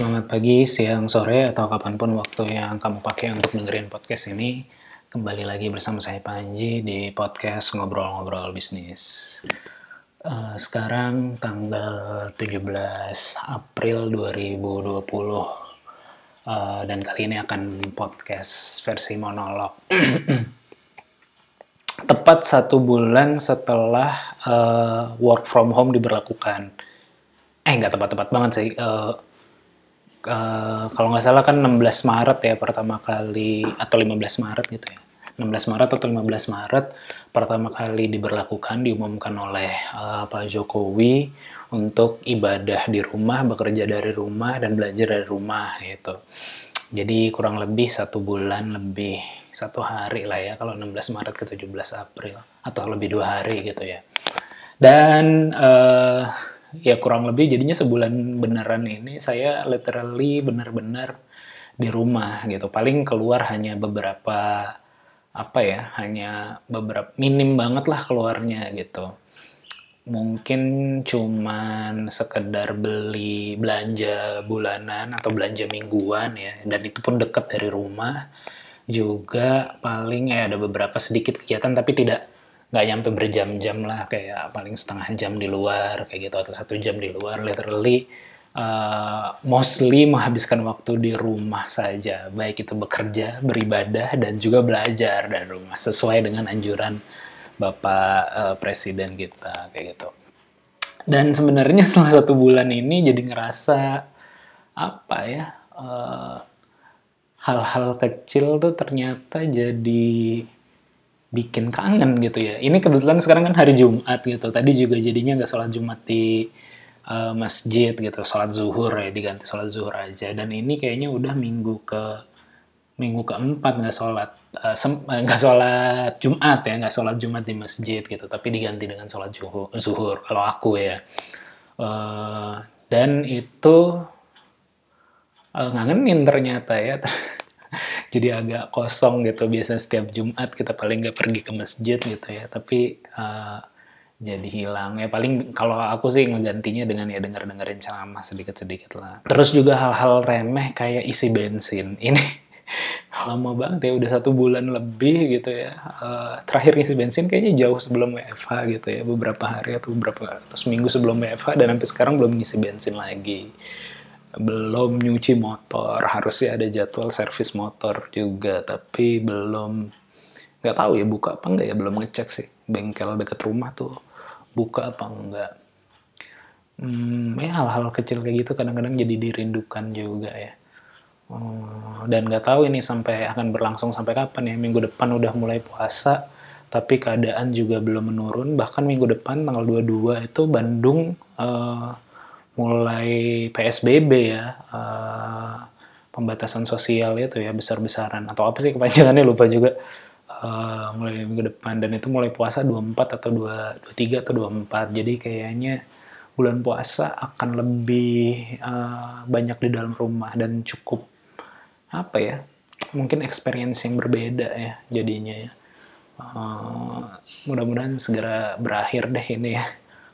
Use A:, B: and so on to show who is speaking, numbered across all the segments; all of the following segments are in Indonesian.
A: Selamat pagi, siang, sore, atau kapan pun waktu yang kamu pakai untuk dengerin podcast ini. Kembali lagi bersama saya Panji di podcast Ngobrol-Ngobrol Bisnis. Eh, sekarang tanggal 17 April 2020. Eh, dan kali ini akan podcast versi monolog. Tepat satu bulan setelah eh, work from home diberlakukan. Eh, nggak tepat-tepat banget sih. Eh, kalau nggak salah kan 16 Maret ya pertama kali atau 15 Maret gitu ya. 16 Maret atau 15 Maret pertama kali diberlakukan diumumkan oleh eh, Pak Jokowi untuk ibadah di rumah, bekerja dari rumah dan belajar dari rumah gitu. Jadi kurang lebih satu bulan lebih satu hari lah ya kalau 16 Maret ke 17 April atau lebih dua hari gitu ya. Dan eh, ya kurang lebih jadinya sebulan beneran ini saya literally benar-benar di rumah gitu. Paling keluar hanya beberapa apa ya, hanya beberapa minim banget lah keluarnya gitu. Mungkin cuman sekedar beli belanja bulanan atau belanja mingguan ya, dan itu pun dekat dari rumah. Juga paling ya ada beberapa sedikit kegiatan tapi tidak nggak nyampe berjam-jam lah kayak paling setengah jam di luar kayak gitu atau satu jam di luar literally uh, mostly menghabiskan waktu di rumah saja. Baik itu bekerja beribadah dan juga belajar dari rumah sesuai dengan anjuran bapak uh, presiden kita kayak gitu. Dan sebenarnya setelah satu bulan ini jadi ngerasa apa ya uh, hal-hal kecil tuh ternyata jadi bikin kangen gitu ya. Ini kebetulan sekarang kan hari Jumat gitu. Tadi juga jadinya nggak sholat Jumat di uh, masjid gitu, sholat zuhur ya diganti sholat zuhur aja. Dan ini kayaknya udah minggu ke minggu keempat nggak sholat uh, sem- eh, nggak sholat Jumat ya, nggak sholat Jumat di masjid gitu. Tapi diganti dengan sholat zuhur, zuhur kalau aku ya. Uh, dan itu uh, ngangenin ternyata ya. jadi agak kosong gitu. Biasanya setiap Jumat kita paling nggak pergi ke masjid gitu ya. Tapi uh, jadi hilang. Ya paling kalau aku sih ngegantinya dengan ya denger dengerin ceramah sedikit sedikit lah. Terus juga hal-hal remeh kayak isi bensin. Ini lama banget ya udah satu bulan lebih gitu ya. Uh, terakhir isi bensin kayaknya jauh sebelum WFH gitu ya. Beberapa hari atau beberapa atau seminggu sebelum WFH dan sampai sekarang belum ngisi bensin lagi belum nyuci motor. Harusnya ada jadwal servis motor juga tapi belum. Nggak tahu ya buka apa enggak ya? Belum ngecek sih. Bengkel dekat rumah tuh buka apa enggak hmm, ya hal-hal kecil kayak gitu kadang-kadang jadi dirindukan juga ya. Hmm, dan nggak tahu ini sampai akan berlangsung sampai kapan ya. Minggu depan udah mulai puasa tapi keadaan juga belum menurun. Bahkan minggu depan tanggal 22 itu Bandung eh, mulai PSBB ya uh, pembatasan sosial itu ya besar-besaran. Atau apa sih kepanjangannya lupa juga. Uh, mulai minggu depan. Dan itu mulai puasa 24 atau 2, 23 atau 24 jadi kayaknya bulan puasa akan lebih uh, banyak di dalam rumah dan cukup apa ya mungkin experience yang berbeda ya jadinya ya. Uh, mudah-mudahan segera berakhir deh ini ya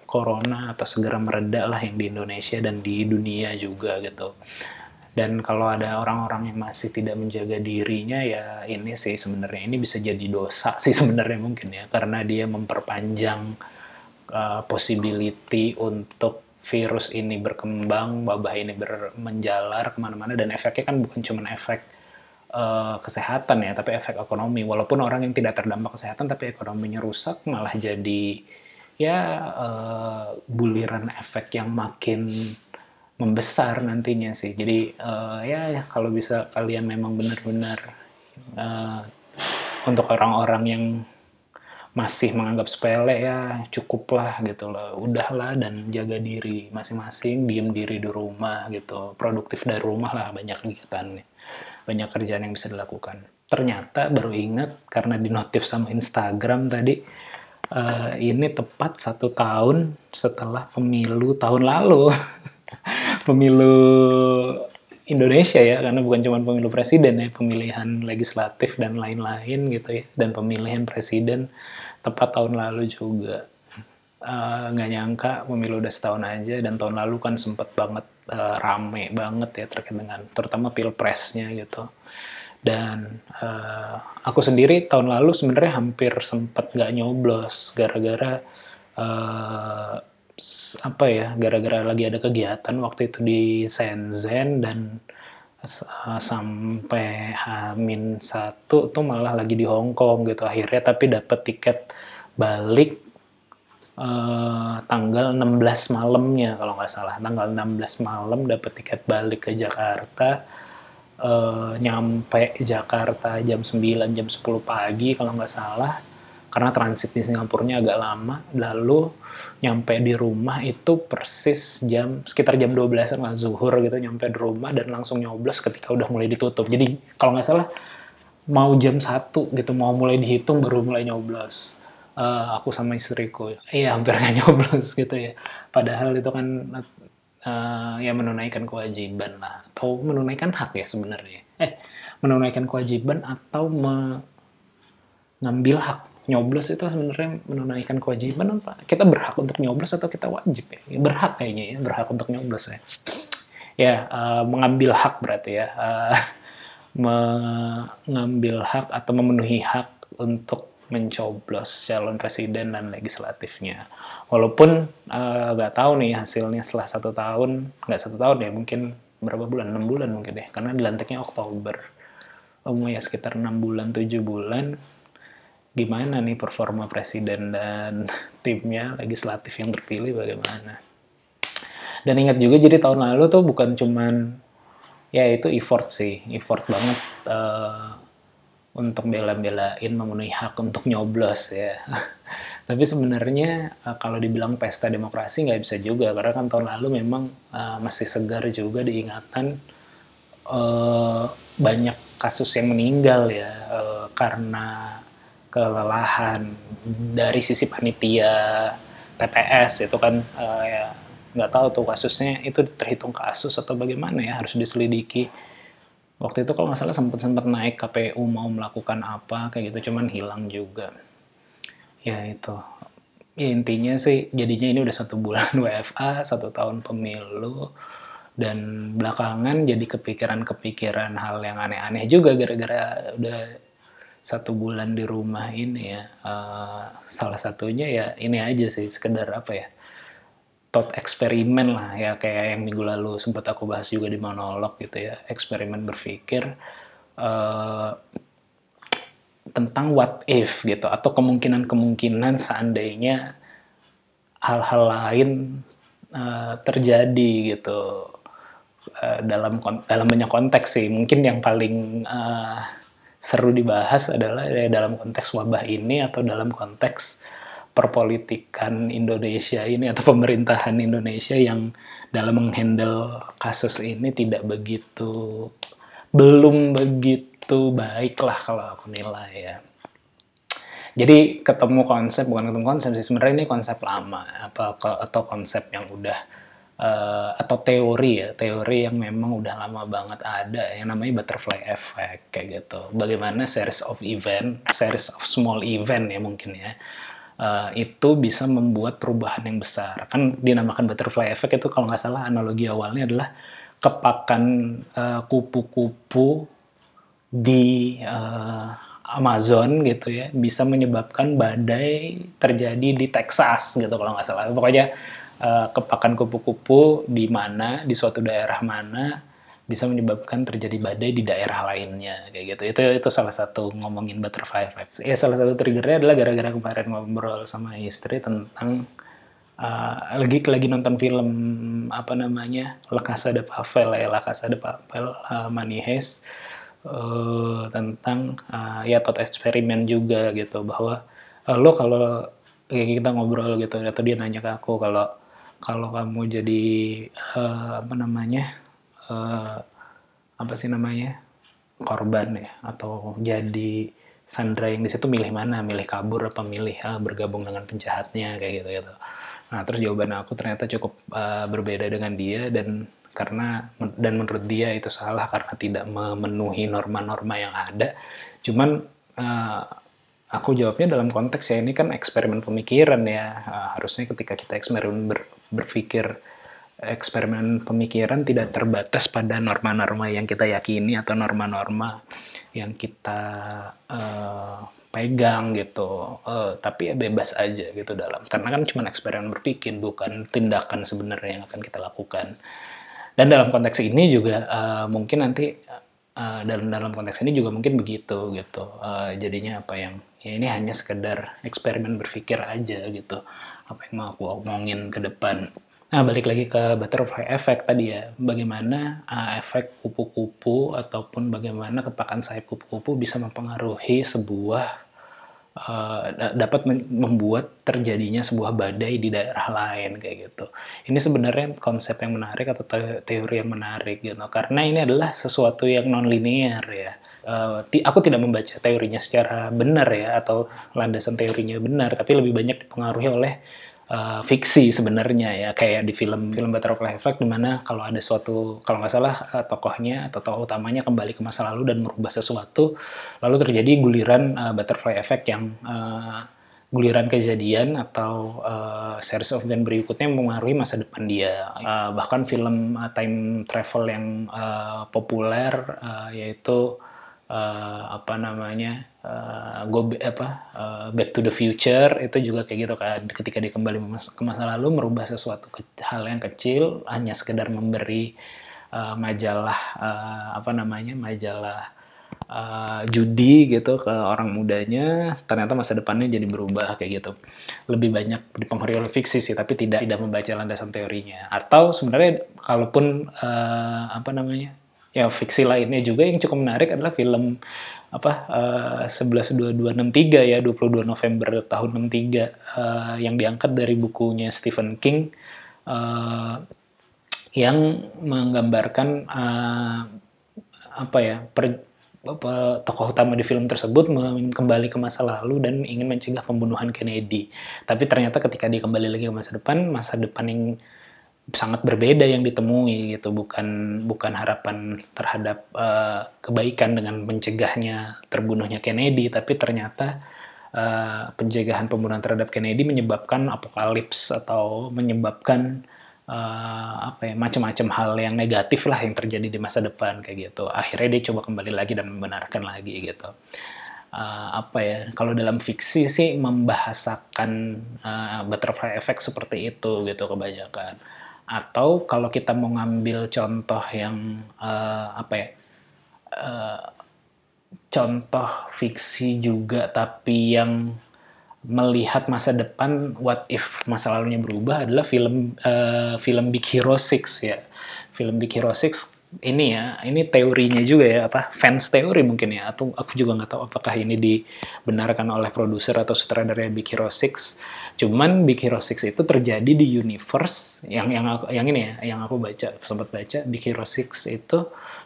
A: corona atau segera mereda lah yang di Indonesia dan di dunia juga gitu. Dan kalau ada orang-orang yang masih tidak menjaga dirinya ya ini sih sebenarnya ini bisa jadi dosa sih sebenarnya mungkin ya karena dia memperpanjang uh, possibility untuk virus ini berkembang, wabah ini ber menjalar ke mana-mana dan efeknya kan bukan cuma efek uh, kesehatan ya, tapi efek ekonomi. Walaupun orang yang tidak terdampak kesehatan tapi ekonominya rusak malah jadi ya uh, buliran efek yang makin membesar nantinya sih. Jadi uh, ya kalau bisa kalian memang benar-benar uh, untuk orang-orang yang masih menganggap sepele ya cukuplah gitu loh. Udahlah dan jaga diri masing-masing diem diri di rumah gitu. Produktif dari rumah lah banyak kegiatan banyak kerjaan yang bisa dilakukan. Ternyata baru ingat karena di notif sama Instagram tadi eh, ini tepat satu tahun setelah pemilu tahun lalu. Pemilu Indonesia ya karena bukan cuma pemilu presiden ya pemilihan legislatif dan lain-lain gitu ya dan pemilihan presiden tepat tahun lalu juga. Eh, nggak nyangka pemilu udah setahun aja dan tahun lalu kan sempet banget eh, rame banget ya terkait dengan terutama pilpresnya gitu dan eh, aku sendiri tahun lalu sebenarnya hampir sempet nggak nyoblos gara-gara s- apa ya gara-gara lagi ada kegiatan waktu itu di Shenzhen dan eh, sampai Hamin satu tuh malah lagi di Hong Kong gitu akhirnya tapi dapat tiket balik eh, tanggal 16 malamnya kalau nggak salah. Tanggal 16 malam dapat tiket balik ke Jakarta eh, nyampe Jakarta jam 9 jam 10 pagi kalau nggak salah karena transit di Singapurnya agak lama. Lalu nyampe di rumah itu persis jam sekitar jam 12an lah zuhur gitu nyampe di rumah dan langsung nyoblos ketika udah mulai ditutup. Jadi kalau nggak salah mau jam satu gitu mau mulai dihitung baru mulai nyoblos. Eh, aku sama istriku iya hampir nggak nyoblos gitu ya. Padahal itu kan eh, ya menunaikan kewajiban lah. Atau menunaikan hak ya sebenarnya. Eh menunaikan kewajiban atau mengambil hak. Nyoblos itu sebenarnya menunaikan kewajiban apa? Kita berhak untuk nyoblos atau kita wajib ya? Berhak kayaknya ya berhak untuk nyoblos ya. Ya eh, mengambil hak berarti ya. Eh, mengambil hak atau memenuhi hak untuk mencoblos calon presiden dan legislatifnya. Walaupun eh, nggak tahu nih hasilnya setelah satu tahun, nggak satu tahun ya mungkin berapa bulan, enam bulan mungkin deh, karena dilantiknya Oktober. Oh ya sekitar enam bulan, tujuh bulan. Gimana nih performa presiden dan timnya legislatif yang terpilih bagaimana? Dan ingat juga jadi tahun lalu tuh bukan cuman ya itu effort sih, effort banget eh, untuk bela-belain memenuhi hak untuk nyoblos ya. Tapi sebenarnya eh, kalau dibilang pesta demokrasi nggak bisa juga karena kan tahun lalu memang eh, masih segar juga diingatan eh, banyak kasus yang meninggal ya karena kelelahan dari sisi panitia TPS itu kan ya nggak tahu tuh kasusnya itu terhitung kasus atau bagaimana ya harus diselidiki waktu itu kalau nggak salah sempat sempat naik KPU mau melakukan apa kayak gitu. Cuman hilang juga. Ya itu. Ya intinya sih jadinya ini udah satu bulan WFA satu tahun pemilu dan belakangan jadi kepikiran-kepikiran hal yang aneh-aneh juga gara-gara udah satu bulan di rumah ini ya. Eh, salah satunya ya ini aja sih sekedar apa ya thought eksperimen lah ya kayak yang minggu lalu sempat aku bahas juga di monolog gitu ya eksperimen berpikir eh, tentang what if gitu atau kemungkinan-kemungkinan seandainya hal-hal lain eh, terjadi gitu Eh, dalam dalam banyak konteks sih. Mungkin yang paling eh, seru dibahas adalah ya dalam konteks wabah ini atau dalam konteks perpolitikan Indonesia ini atau pemerintahan Indonesia yang dalam menghandle kasus ini tidak begitu belum begitu baik lah kalau aku nilai ya. Jadi ketemu konsep bukan ketemu konsep sih sebenarnya ini konsep lama apa atau konsep yang udah eh, atau teori ya teori yang memang udah lama banget ada yang namanya butterfly effect kayak gitu. Bagaimana series of event, series of small event ya mungkin ya eh, itu bisa membuat perubahan yang besar. Kan dinamakan butterfly effect itu kalau nggak salah analogi awalnya adalah kepakan eh, kupu-kupu di eh, Amazon gitu ya bisa menyebabkan badai terjadi di Texas gitu kalau nggak salah. Pokoknya eh, kepakan kupu-kupu di mana di suatu daerah mana bisa menyebabkan terjadi badai di daerah lainnya kayak gitu. Itu itu salah satu ngomongin butterfly effect. Ya salah satu triggernya adalah gara-gara kemarin ngobrol sama istri tentang uh, lagi lagi nonton film apa namanya La Casa de Papel ya La Casa de uh, Money uh, tentang uh, ya thought eksperimen juga gitu bahwa "Eh, lo kalau kayak kita ngobrol gitu atau dia nanya ke aku kalau kalau kamu jadi eh, apa namanya eh, apa sih namanya korban ya atau jadi Sandra yang di situ milih mana milih kabur apa milih ah, bergabung dengan penjahatnya kayak gitu gitu. Nah terus jawaban aku ternyata cukup eh, berbeda dengan dia dan karena dan menurut dia itu salah karena tidak memenuhi norma-norma yang ada. Cuman eh, aku jawabnya dalam konteks ya ini kan eksperimen pemikiran ya. Harusnya ketika kita eksperimen ber- berpikir eksperimen pemikiran tidak terbatas pada norma-norma yang kita yakini atau norma-norma yang kita eh, pegang gitu. Eh, tapi ya bebas aja gitu dalam. Karena kan cuma eksperimen berpikir bukan tindakan sebenarnya yang akan kita lakukan. Dan dalam konteks ini juga eh, mungkin nanti eh, dalam dalam konteks ini juga mungkin begitu gitu. Eh, jadinya apa yang ya ini hanya sekedar eksperimen berpikir aja gitu. Apa yang mau aku omongin ke depan nah balik lagi ke butterfly effect tadi ya bagaimana uh, efek kupu-kupu ataupun bagaimana kepakan sayap kupu-kupu bisa mempengaruhi sebuah uh, da- dapat membuat terjadinya sebuah badai di daerah lain kayak gitu. Ini sebenarnya konsep yang menarik atau te- teori yang menarik gitu karena ini adalah sesuatu yang non linear ya. Uh, aku tidak membaca teorinya secara benar ya atau landasan teorinya benar tapi lebih banyak dipengaruhi oleh uh, fiksi sebenarnya ya kayak di film film Butterfly Effect di mana kalau ada suatu kalau nggak salah uh, tokohnya atau tokoh utamanya kembali ke masa lalu dan merubah sesuatu lalu terjadi guliran uh, Butterfly Effect yang uh, guliran kejadian atau uh, series of event berikutnya mempengaruhi masa depan dia. Uh, bahkan film uh, time travel yang uh, populer uh, yaitu uh, apa namanya uh, go apa uh, Back to the Future itu juga kayak gitu kan ketika dia kembali ke masa lalu merubah sesuatu ke- hal yang kecil hanya sekedar memberi uh, majalah uh, apa namanya majalah uh, judi gitu ke orang mudanya ternyata masa depannya jadi berubah kayak gitu. Lebih banyak dipengaruhi oleh fiksi sih tapi tidak tidak membaca landasan teorinya. Atau sebenarnya kalaupun uh, apa namanya ya fiksi lainnya juga yang cukup menarik adalah film apa eh, 112263 ya 22 November tahun 63 eh, yang diangkat dari bukunya Stephen King eh, yang menggambarkan eh, apa ya per- tokoh utama di film tersebut kembali ke masa lalu dan ingin mencegah pembunuhan Kennedy. Tapi ternyata ketika dia kembali lagi ke masa depan, masa depan yang sangat berbeda yang ditemui gitu, bukan bukan harapan terhadap eh, kebaikan dengan mencegahnya terbunuhnya Kennedy, tapi ternyata eh, pencegahan pembunuhan terhadap Kennedy menyebabkan apokalips atau menyebabkan eh, apa ya macam-macam hal yang negatif lah yang terjadi di masa depan kayak gitu. Akhirnya dia coba kembali lagi dan membenarkan lagi gitu. Eh, apa ya kalau dalam fiksi sih membahasakan eh, butterfly effect seperti itu gitu kebanyakan. Atau kalau kita mau ngambil contoh yang eh, apa ya eh, contoh fiksi juga tapi yang melihat masa depan what if masa lalunya berubah adalah film eh, film Big Hero 6 ya. Film Big Hero 6 ini ya, ini teorinya juga ya apa fans teori mungkin ya atau aku juga nggak tahu apakah ini dibenarkan oleh produser atau sutradara Big Hero 6. Cuman Big Hero 6 itu terjadi di universe yang yang aku, yang ini ya, yang aku baca sempat baca Big Hero 6 itu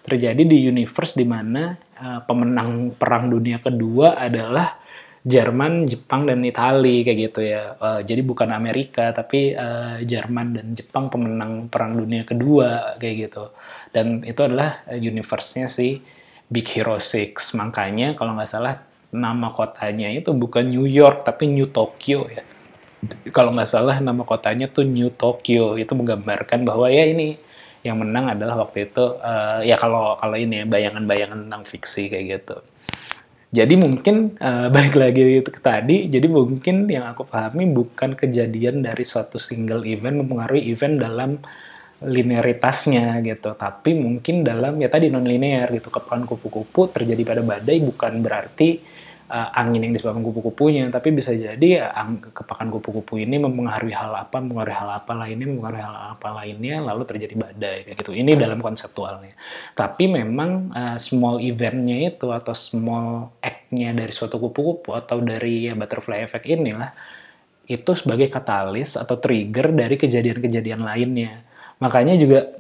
A: terjadi di universe di mana eh, pemenang perang dunia kedua adalah Jerman, Jepang, dan Itali kayak gitu ya. Eh, jadi bukan Amerika, tapi eh, Jerman dan Jepang pemenang Perang Dunia Kedua kayak gitu. Dan itu adalah universe-nya si Big Hero 6. Makanya kalau nggak salah nama kotanya itu bukan New York, tapi New Tokyo ya. Kalau nggak salah nama kotanya tuh New Tokyo. Itu menggambarkan bahwa ya ini yang menang adalah waktu itu eh, ya kalau kalau ini ya bayangan-bayangan tentang fiksi kayak gitu. Jadi mungkin eh, balik lagi ke tadi, jadi mungkin yang aku pahami bukan kejadian dari suatu single event mempengaruhi event dalam linearitasnya gitu, tapi mungkin dalam ya tadi non linear gitu, kepakan kupu-kupu terjadi pada badai bukan berarti uh, angin yang disebabkan kupu-kupunya, tapi bisa jadi uh, ang- kepakan kupu-kupu ini mempengaruhi hal apa, mempengaruhi hal apa lainnya, mempengaruhi hal apa lainnya, lalu terjadi badai kayak gitu. Ini dalam konseptualnya. Tapi memang uh, small eventnya itu atau small act-nya dari suatu kupu-kupu atau dari ya, butterfly effect inilah itu sebagai katalis atau trigger dari kejadian-kejadian lainnya. Makanya juga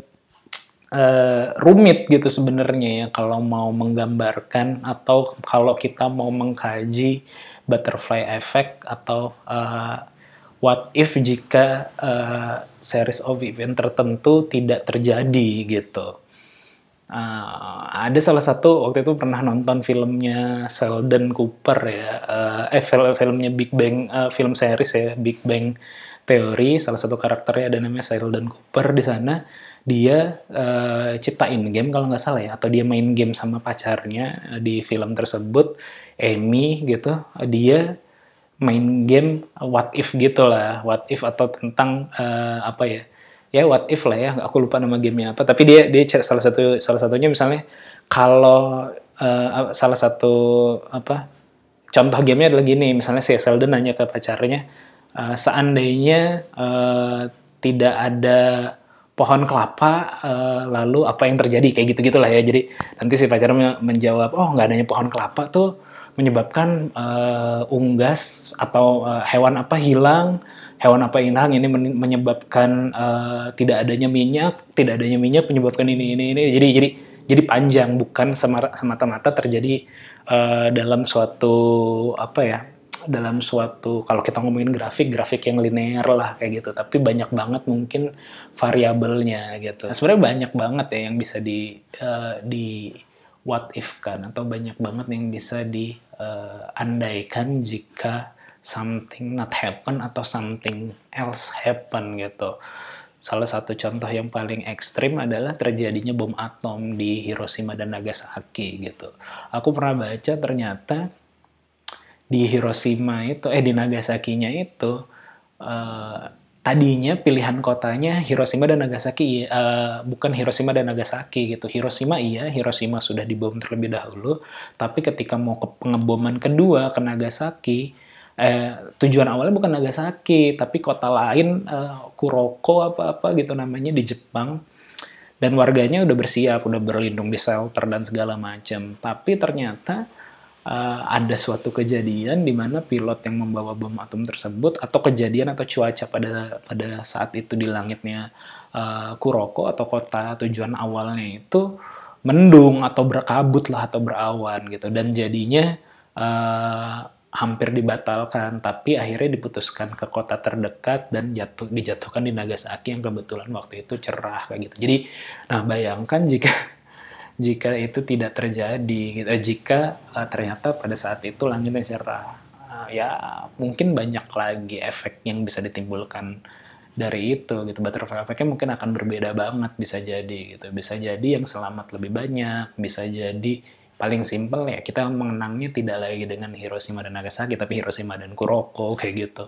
A: eh, rumit gitu sebenarnya ya kalau mau menggambarkan atau kalau kita mau mengkaji butterfly effect atau eh, what if jika eh, series of event tertentu tidak terjadi gitu. Eh, ada salah satu waktu itu pernah nonton filmnya Sheldon Cooper ya, eh, eh film filmnya Big Bang, eh, film series ya Big Bang Theory. Salah satu karakternya ada namanya Sheldon Cooper di sana. Dia eh, ciptain game kalau nggak salah ya, atau dia main game sama pacarnya eh, di film tersebut, Amy gitu. Dia main game what if gitu lah, what if atau tentang eh, apa ya? ya what if lah ya aku lupa nama gamenya apa tapi dia dia salah satu salah satunya misalnya kalau eh, salah satu apa contoh gamenya adalah gini misalnya si Sheldon nanya ke pacarnya eh, seandainya eh, tidak ada pohon kelapa eh, lalu apa yang terjadi kayak gitu gitulah ya jadi nanti si pacarnya menjawab oh nggak adanya pohon kelapa tuh menyebabkan eh, unggas atau eh, hewan apa hilang hewan apa hilang ini men- menyebabkan eh, tidak adanya minyak, tidak adanya minyak menyebabkan ini ini ini. Jadi jadi jadi panjang bukan semata-mata terjadi eh, dalam suatu apa ya? Dalam suatu kalau kita ngomongin grafik grafik yang linear lah kayak gitu tapi banyak banget mungkin variabelnya gitu Nah, sebenarnya banyak banget ya yang bisa di eh, di what if kan atau banyak banget yang bisa diandaikan jika something not happen atau something else happen gitu. Salah satu contoh yang paling ekstrim adalah terjadinya bom atom di Hiroshima dan Nagasaki gitu. Aku pernah baca ternyata di Hiroshima itu, eh di Nagasaki-nya itu eh, tadinya pilihan kotanya Hiroshima dan Nagasaki, eh, bukan Hiroshima dan Nagasaki gitu. Hiroshima iya, Hiroshima sudah dibom terlebih dahulu, tapi ketika mau ke pengeboman kedua ke Nagasaki, eh, tujuan awalnya bukan Nagasaki, tapi kota lain, eh, Kuroko apa-apa gitu namanya di Jepang. Dan warganya udah bersiap, udah berlindung di shelter dan segala macam. Tapi ternyata eh, ada suatu kejadian di mana pilot yang membawa bom atom tersebut atau kejadian atau cuaca pada pada saat itu di langitnya eh, Kuroko atau kota tujuan awalnya itu mendung atau berkabut lah atau berawan gitu. Dan jadinya eh, hampir dibatalkan tapi akhirnya diputuskan ke kota terdekat dan jatuh dijatuhkan di Nagasaki yang kebetulan waktu itu cerah kayak gitu. Jadi nah bayangkan jika jika itu tidak terjadi gitu jika eh, ternyata pada saat itu langitnya cerah Eh, ya mungkin banyak lagi efek yang bisa ditimbulkan dari itu gitu. Butterfly effect-nya mungkin akan berbeda banget bisa jadi gitu. Bisa jadi yang selamat lebih banyak bisa jadi paling simpel ya kita mengenangnya tidak lagi dengan Hiroshima dan Nagasaki tapi Hiroshima dan Kuroko kayak gitu.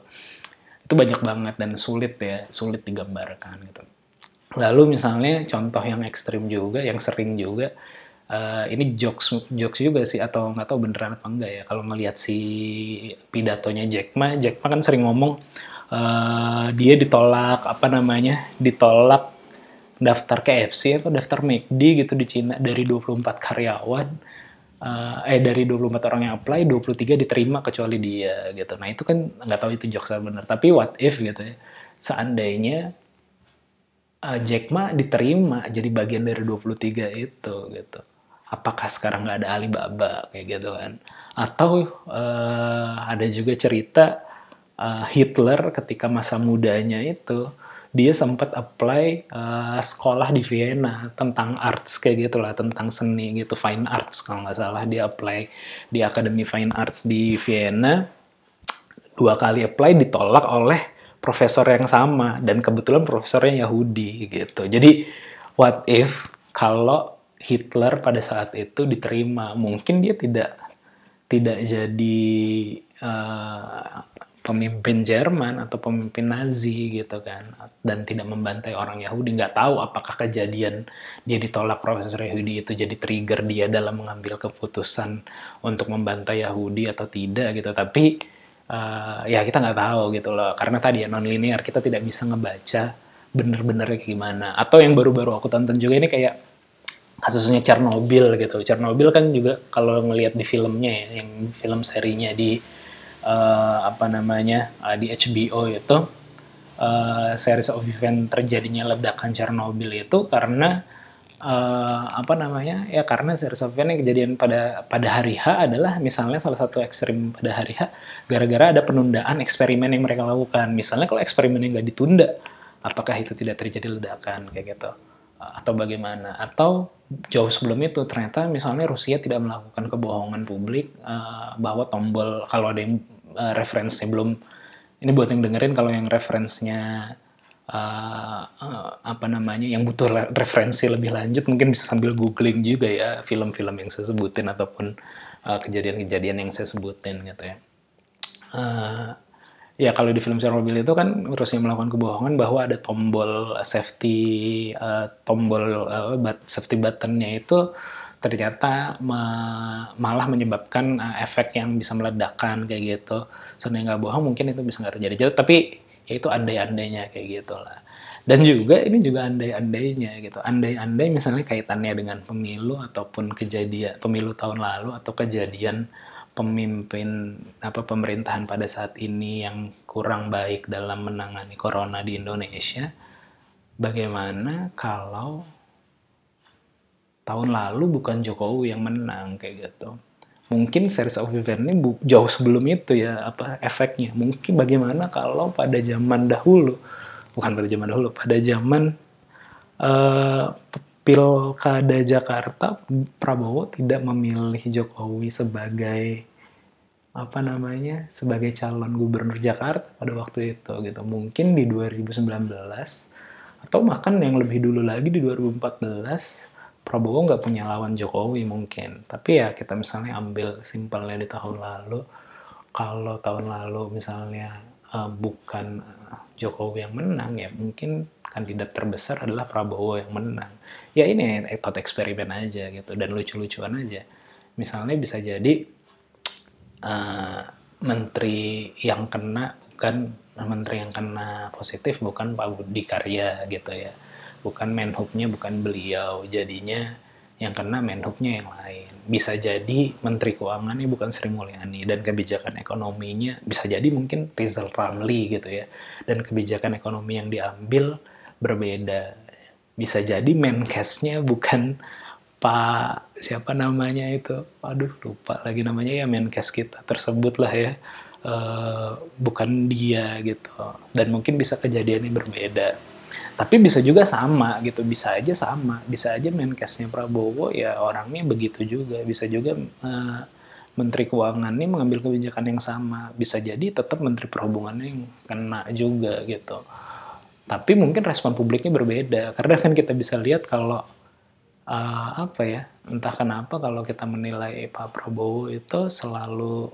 A: Itu banyak banget dan sulit ya sulit digambarkan gitu lalu misalnya contoh yang ekstrim juga yang sering juga eh, ini jokes jokes juga sih atau nggak tahu beneran apa enggak ya. Kalau ngelihat si pidatonya Jack Ma Jack Ma kan sering ngomong eh, dia ditolak apa namanya ditolak daftar KFC atau daftar McD gitu di Cina dari 24 karyawan eh, eh dari 24 orang yang apply 23 diterima kecuali dia gitu. Nah itu kan nggak tahu itu jokes bener. Tapi what if gitu ya seandainya eh, Jack Ma diterima jadi bagian dari 23 itu gitu. Apakah sekarang nggak ada Alibaba kayak gitu kan? Atau eh, ada juga cerita eh, Hitler ketika masa mudanya itu dia sempat apply eh, sekolah di Vienna tentang arts kayak gitulah tentang seni gitu fine arts kalau nggak salah. Dia apply di Akademi Fine Arts di Vienna. Dua kali apply ditolak oleh profesor yang sama dan kebetulan profesornya Yahudi gitu. Jadi what if kalau Hitler pada saat itu diterima mungkin dia tidak tidak jadi eh, pemimpin Jerman atau pemimpin Nazi gitu kan dan tidak membantai orang Yahudi. Nggak tahu apakah kejadian dia ditolak profesor Yahudi itu jadi trigger dia dalam mengambil keputusan untuk membantai Yahudi atau tidak gitu. Tapi uh, ya kita nggak tahu gitu loh. Karena tadi ya non linear kita tidak bisa ngebaca bener-benernya kayak gimana. Atau yang baru-baru aku tonton juga ini kayak kasusnya Chernobyl gitu. Chernobyl kan juga kalau ngelihat di filmnya ya yang film serinya di uh, apa namanya uh, di HBO itu uh, series of event terjadinya ledakan Chernobyl itu karena uh, apa namanya ya karena yang kejadian pada pada hari H adalah misalnya salah satu ekstrim pada hari H gara-gara ada penundaan eksperimen yang mereka lakukan. Misalnya kalau eksperimennya nggak ditunda apakah itu tidak terjadi ledakan kayak gitu? Atau bagaimana? Atau jauh sebelum itu ternyata misalnya Rusia tidak melakukan kebohongan publik uh, bahwa tombol kalau ada yang uh, referensinya belum ini buat yang dengerin kalau yang referensinya uh, apa namanya yang butuh referensi lebih lanjut mungkin bisa sambil googling juga ya film-film yang saya sebutin ataupun kejadian-kejadian uh, yang saya sebutin gitu ya. Uh, ya kalau di film Chernobyl itu kan Rusia melakukan kebohongan bahwa ada tombol safety uh, tombol uh, safety buttonnya itu ternyata me malah menyebabkan uh, efek yang bisa meledakkan kayak gitu. Seandainya nggak bohong mungkin itu bisa nggak terjadi. Jadi, tapi itu andai-andainya kayak gitu lah. Dan juga ini juga andai-andainya gitu. Andai-andai misalnya kaitannya dengan pemilu ataupun kejadian pemilu tahun lalu atau kejadian pemimpin apa pemerintahan pada saat ini yang kurang baik dalam menangani corona di Indonesia. Bagaimana kalau tahun lalu bukan Jokowi yang menang kayak gitu. Mungkin series of event ini jauh sebelum itu ya apa efeknya. Mungkin bagaimana kalau pada zaman dahulu, bukan pada zaman dahulu, pada zaman uh, pilkada Jakarta Prabowo tidak memilih Jokowi sebagai apa namanya sebagai calon gubernur Jakarta pada waktu itu gitu mungkin di 2019 atau bahkan yang lebih dulu lagi di 2014 Prabowo nggak punya lawan Jokowi mungkin. Tapi ya kita misalnya ambil simpelnya di tahun lalu, kalau tahun lalu misalnya uh, bukan eh, Jokowi yang menang ya mungkin kandidat terbesar adalah Prabowo yang menang. Ya ini ekot eksperimen aja gitu dan lucu-lucuan aja. Misalnya bisa jadi uh, menteri yang kena bukan menteri yang kena positif bukan Pak Budi Karya gitu ya bukan menhubnya bukan beliau. Jadinya yang kena menhubnya yang lain. Bisa jadi menteri keuangannya bukan Sri Mulyani. Dan kebijakan ekonominya bisa jadi mungkin Rizal Ramli gitu ya. Dan kebijakan ekonomi yang diambil berbeda. Bisa jadi menkesnya bukan Pak siapa namanya itu? Aduh lupa lagi namanya ya menkes kita tersebut lah ya. Uh, bukan dia gitu. Dan mungkin bisa kejadiannya berbeda tapi bisa juga sama gitu bisa aja sama bisa aja menkesnya Prabowo ya orangnya begitu juga. Bisa juga uh, Menteri Keuangan ini mengambil kebijakan yang sama. Bisa jadi tetap Menteri Perhubungan yang kena juga gitu. Tapi mungkin respon publiknya berbeda. Karena kan kita bisa lihat kalau uh, apa ya entah kenapa kalau kita menilai Pak Prabowo itu selalu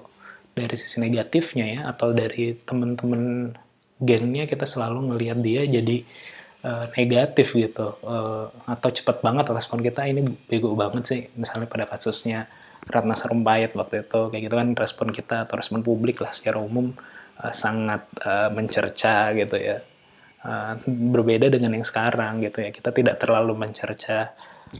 A: dari sisi negatifnya ya atau dari teman-teman gengnya kita selalu ngelihat dia jadi uh, negatif gitu uh, atau cepat banget respon kita ini bego banget sih misalnya pada kasusnya Ratna Sarumpait waktu itu kayak gitu kan respon kita atau respon publik lah secara umum uh, sangat uh, mencerca gitu ya. Uh, berbeda dengan yang sekarang gitu ya kita tidak terlalu mencerca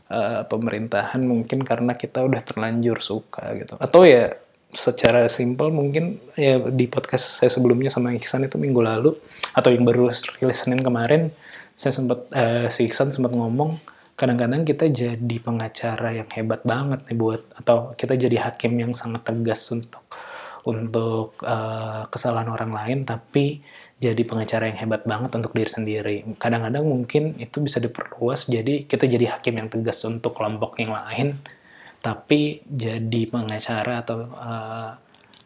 A: uh, pemerintahan mungkin karena kita udah terlanjur suka gitu. Atau ya secara simpel mungkin ya di podcast saya sebelumnya sama Iksan itu minggu lalu atau yang baru rilis Senin kemarin saya sempat uh, si Iksan sempat ngomong kadang-kadang kita jadi pengacara yang hebat banget nih buat atau kita jadi hakim yang sangat tegas untuk untuk uh, kesalahan orang lain tapi jadi pengacara yang hebat banget untuk diri sendiri. Kadang-kadang mungkin itu bisa diperluas jadi kita jadi hakim yang tegas untuk kelompok yang lain tapi jadi pengacara atau uh,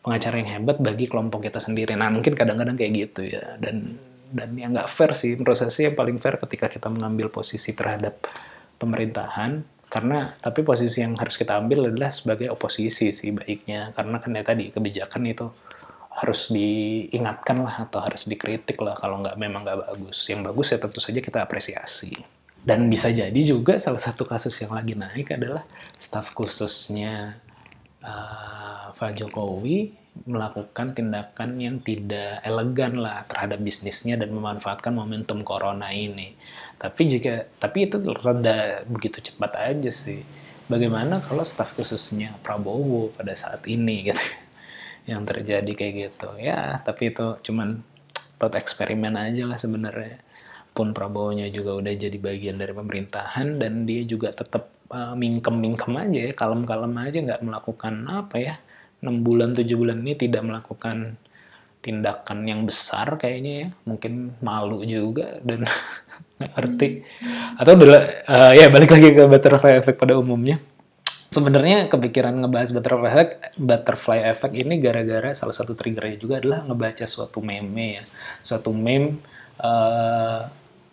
A: pengacara yang hebat bagi kelompok kita sendiri. Nah, mungkin kadang-kadang kayak gitu ya dan dan yang nggak fair sih sih yang paling fair ketika kita mengambil posisi terhadap pemerintahan karena tapi posisi yang harus kita ambil adalah sebagai oposisi sih baiknya karena kan ya tadi kebijakan itu harus diingatkan lah atau harus dikritik lah kalau nggak memang nggak bagus. Yang bagus ya tentu saja kita apresiasi. Dan bisa jadi juga salah satu kasus yang lagi naik adalah staf khususnya uh, Pak Jokowi melakukan tindakan yang tidak elegan lah terhadap bisnisnya dan memanfaatkan momentum corona ini. Tapi jika tapi itu reda begitu cepat aja sih. Bagaimana kalau staf khususnya Prabowo pada saat ini gitu yang terjadi kayak gitu ya tapi itu cuman tot eksperimen aja lah sebenarnya pun Prabowo-nya juga udah jadi bagian dari pemerintahan dan dia juga tetap uh, mingkem-mingkem aja ya kalem-kalem aja nggak melakukan apa ya enam bulan tujuh bulan ini tidak melakukan tindakan yang besar kayaknya ya mungkin malu juga dan ngerti. Atau udah uh, ya balik lagi ke butterfly effect pada umumnya. Sebenarnya kepikiran ngebahas butterfly effect, butterfly effect ini gara-gara salah satu triggernya juga adalah ngebaca suatu meme ya, suatu meme uh,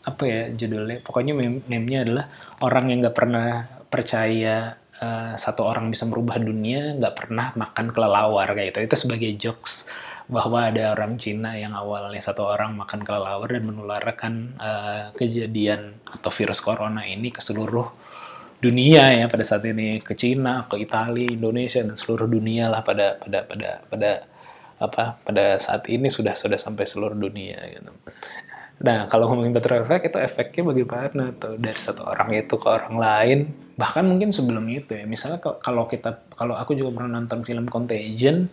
A: apa ya judulnya, pokoknya meme nya adalah orang yang nggak pernah percaya uh, satu orang bisa merubah dunia, nggak pernah makan kelelawar kayak itu, itu sebagai jokes bahwa ada orang Cina yang awalnya satu orang makan kelelawar dan menularkan uh, kejadian atau virus corona ini ke seluruh dunia ya pada saat ini ke Cina, ke Italia, Indonesia dan seluruh dunia lah pada pada pada pada apa pada saat ini sudah sudah sampai seluruh dunia gitu. Nah, kalau ngomongin butterfly effect itu efeknya bagaimana tuh dari satu orang itu ke orang lain, bahkan mungkin sebelum itu ya. Misalnya kalau kita kalau aku juga pernah nonton film Contagion,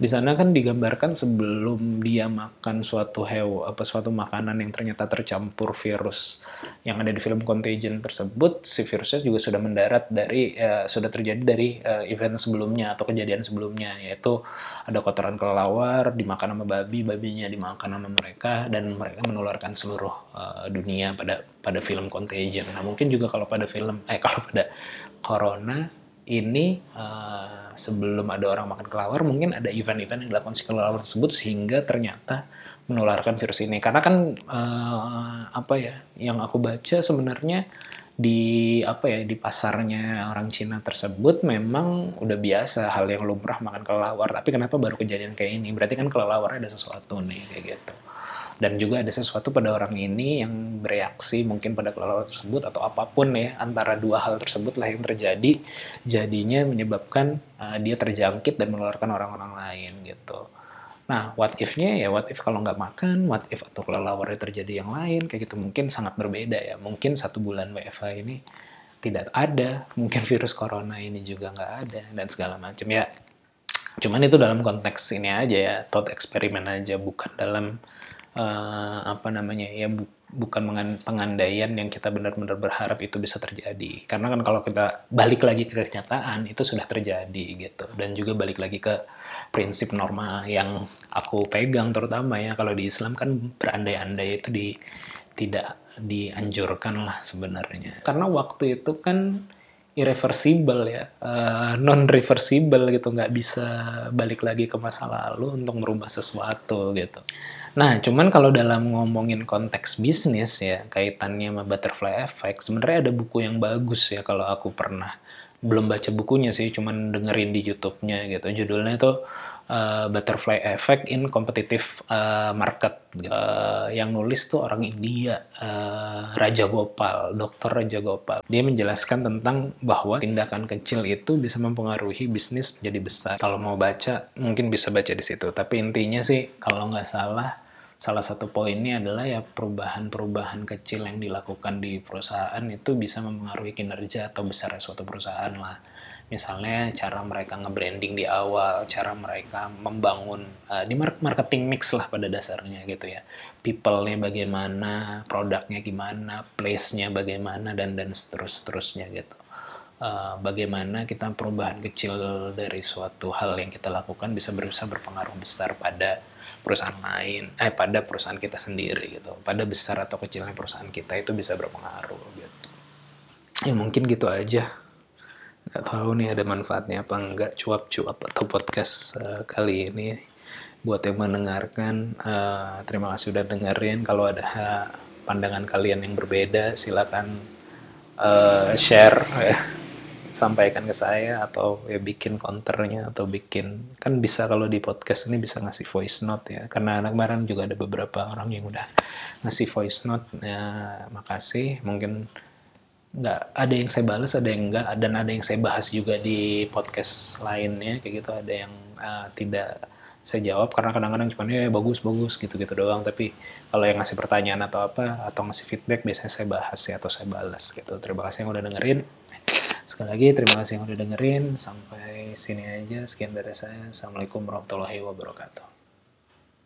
A: di sana kan digambarkan sebelum dia makan suatu hew apa suatu makanan yang ternyata tercampur virus yang ada di film Contagion tersebut si virusnya juga sudah mendarat dari uh, sudah terjadi dari uh, event sebelumnya atau kejadian sebelumnya yaitu ada kotoran kelelawar dimakan sama babi babinya dimakan sama mereka dan mereka menularkan seluruh uh, dunia pada pada film Contagion. Nah mungkin juga kalau pada film eh kalau pada corona ini uh, sebelum ada orang makan kelawar mungkin ada event-event yang dilakukan si kelelawar tersebut sehingga ternyata menularkan virus ini. Karena kan uh, apa ya yang aku baca sebenarnya di apa ya di pasarnya orang Cina tersebut memang udah biasa hal yang lumrah makan kelelawar. Tapi kenapa baru kejadian kayak ini? Berarti kan kelelawar ada sesuatu nih kayak gitu dan juga ada sesuatu pada orang ini yang bereaksi mungkin pada kelelawar tersebut atau apa pun ya antara dua hal tersebut lah yang terjadi jadinya menyebabkan uh, dia terjangkit dan menularkan orang-orang lain gitu. Nah, what if-nya ya what if kalau nggak makan, what if atau kelelawarnya terjadi yang lain, kayak gitu mungkin sangat berbeda ya. Mungkin satu bulan WFA ini tidak ada, mungkin virus corona ini juga nggak ada, dan segala macam ya. Cuman itu dalam konteks ini aja ya, thought eksperimen aja, bukan dalam uh, apa namanya ya bu, bukan pengandaian yang kita benar-benar berharap itu bisa terjadi. Karena kan kalau kita balik lagi ke kenyataan itu sudah terjadi gitu. Dan juga balik lagi ke prinsip norma yang aku pegang terutama ya kalau di Islam kan berandai-andai itu di tidak dianjurkan lah sebenarnya. Karena waktu itu kan irreversible ya, uh, non reversible gitu, nggak bisa balik lagi ke masa lalu untuk merubah sesuatu gitu. Nah, cuman kalau dalam ngomongin konteks bisnis ya, kaitannya sama butterfly effect, sebenarnya ada buku yang bagus ya kalau aku pernah belum baca bukunya sih, cuman dengerin di YouTube-nya gitu. Judulnya itu uh, Butterfly Effect in Competitive uh, Market. Uh, yang nulis tuh orang India, uh, Raja Gopal, Dr. Raja Gopal. Dia menjelaskan tentang bahwa tindakan kecil itu bisa mempengaruhi bisnis menjadi besar. Kalau mau baca, mungkin bisa baca di situ. Tapi intinya sih, kalau nggak salah, salah satu poinnya adalah ya perubahan-perubahan kecil yang dilakukan di perusahaan itu bisa mempengaruhi kinerja atau besar suatu perusahaan lah. Misalnya cara mereka nge-branding di awal, cara mereka membangun uh, di marketing mix lah pada dasarnya gitu ya. People-nya bagaimana, produknya gimana, place-nya bagaimana dan dan seterus-terusnya gitu. Uh, bagaimana kita perubahan kecil dari suatu hal yang kita lakukan bisa berusaha berpengaruh besar pada perusahaan lain, eh pada perusahaan kita sendiri gitu. Pada besar atau kecilnya perusahaan kita itu bisa berpengaruh gitu. Ya mungkin gitu aja. Gak tahu nih ada manfaatnya apa enggak cuap-cuap atau podcast uh, kali ini buat yang mendengarkan. Uh, terima kasih udah dengerin. Kalau ada pandangan kalian yang berbeda silakan uh, share ya sampaikan ke saya atau ya bikin counternya atau bikin kan bisa kalau di podcast ini bisa ngasih voice note ya. Karena anak kemarin juga ada beberapa orang yang udah ngasih voice note. Ya makasih. Mungkin nggak ada yang saya balas ada yang enggak dan ada yang saya bahas juga di podcast lainnya kayak gitu. Ada yang eh, tidak saya jawab karena kadang-kadang cuma ya bagus bagus gitu-gitu doang. Tapi kalau yang ngasih pertanyaan atau apa atau ngasih feedback biasanya saya bahas ya atau saya balas gitu. Terima kasih yang udah dengerin. Sekali lagi terima kasih yang udah dengerin. Sampai sini aja. Sekian dari saya. Assalamualaikum warahmatullahi wabarakatuh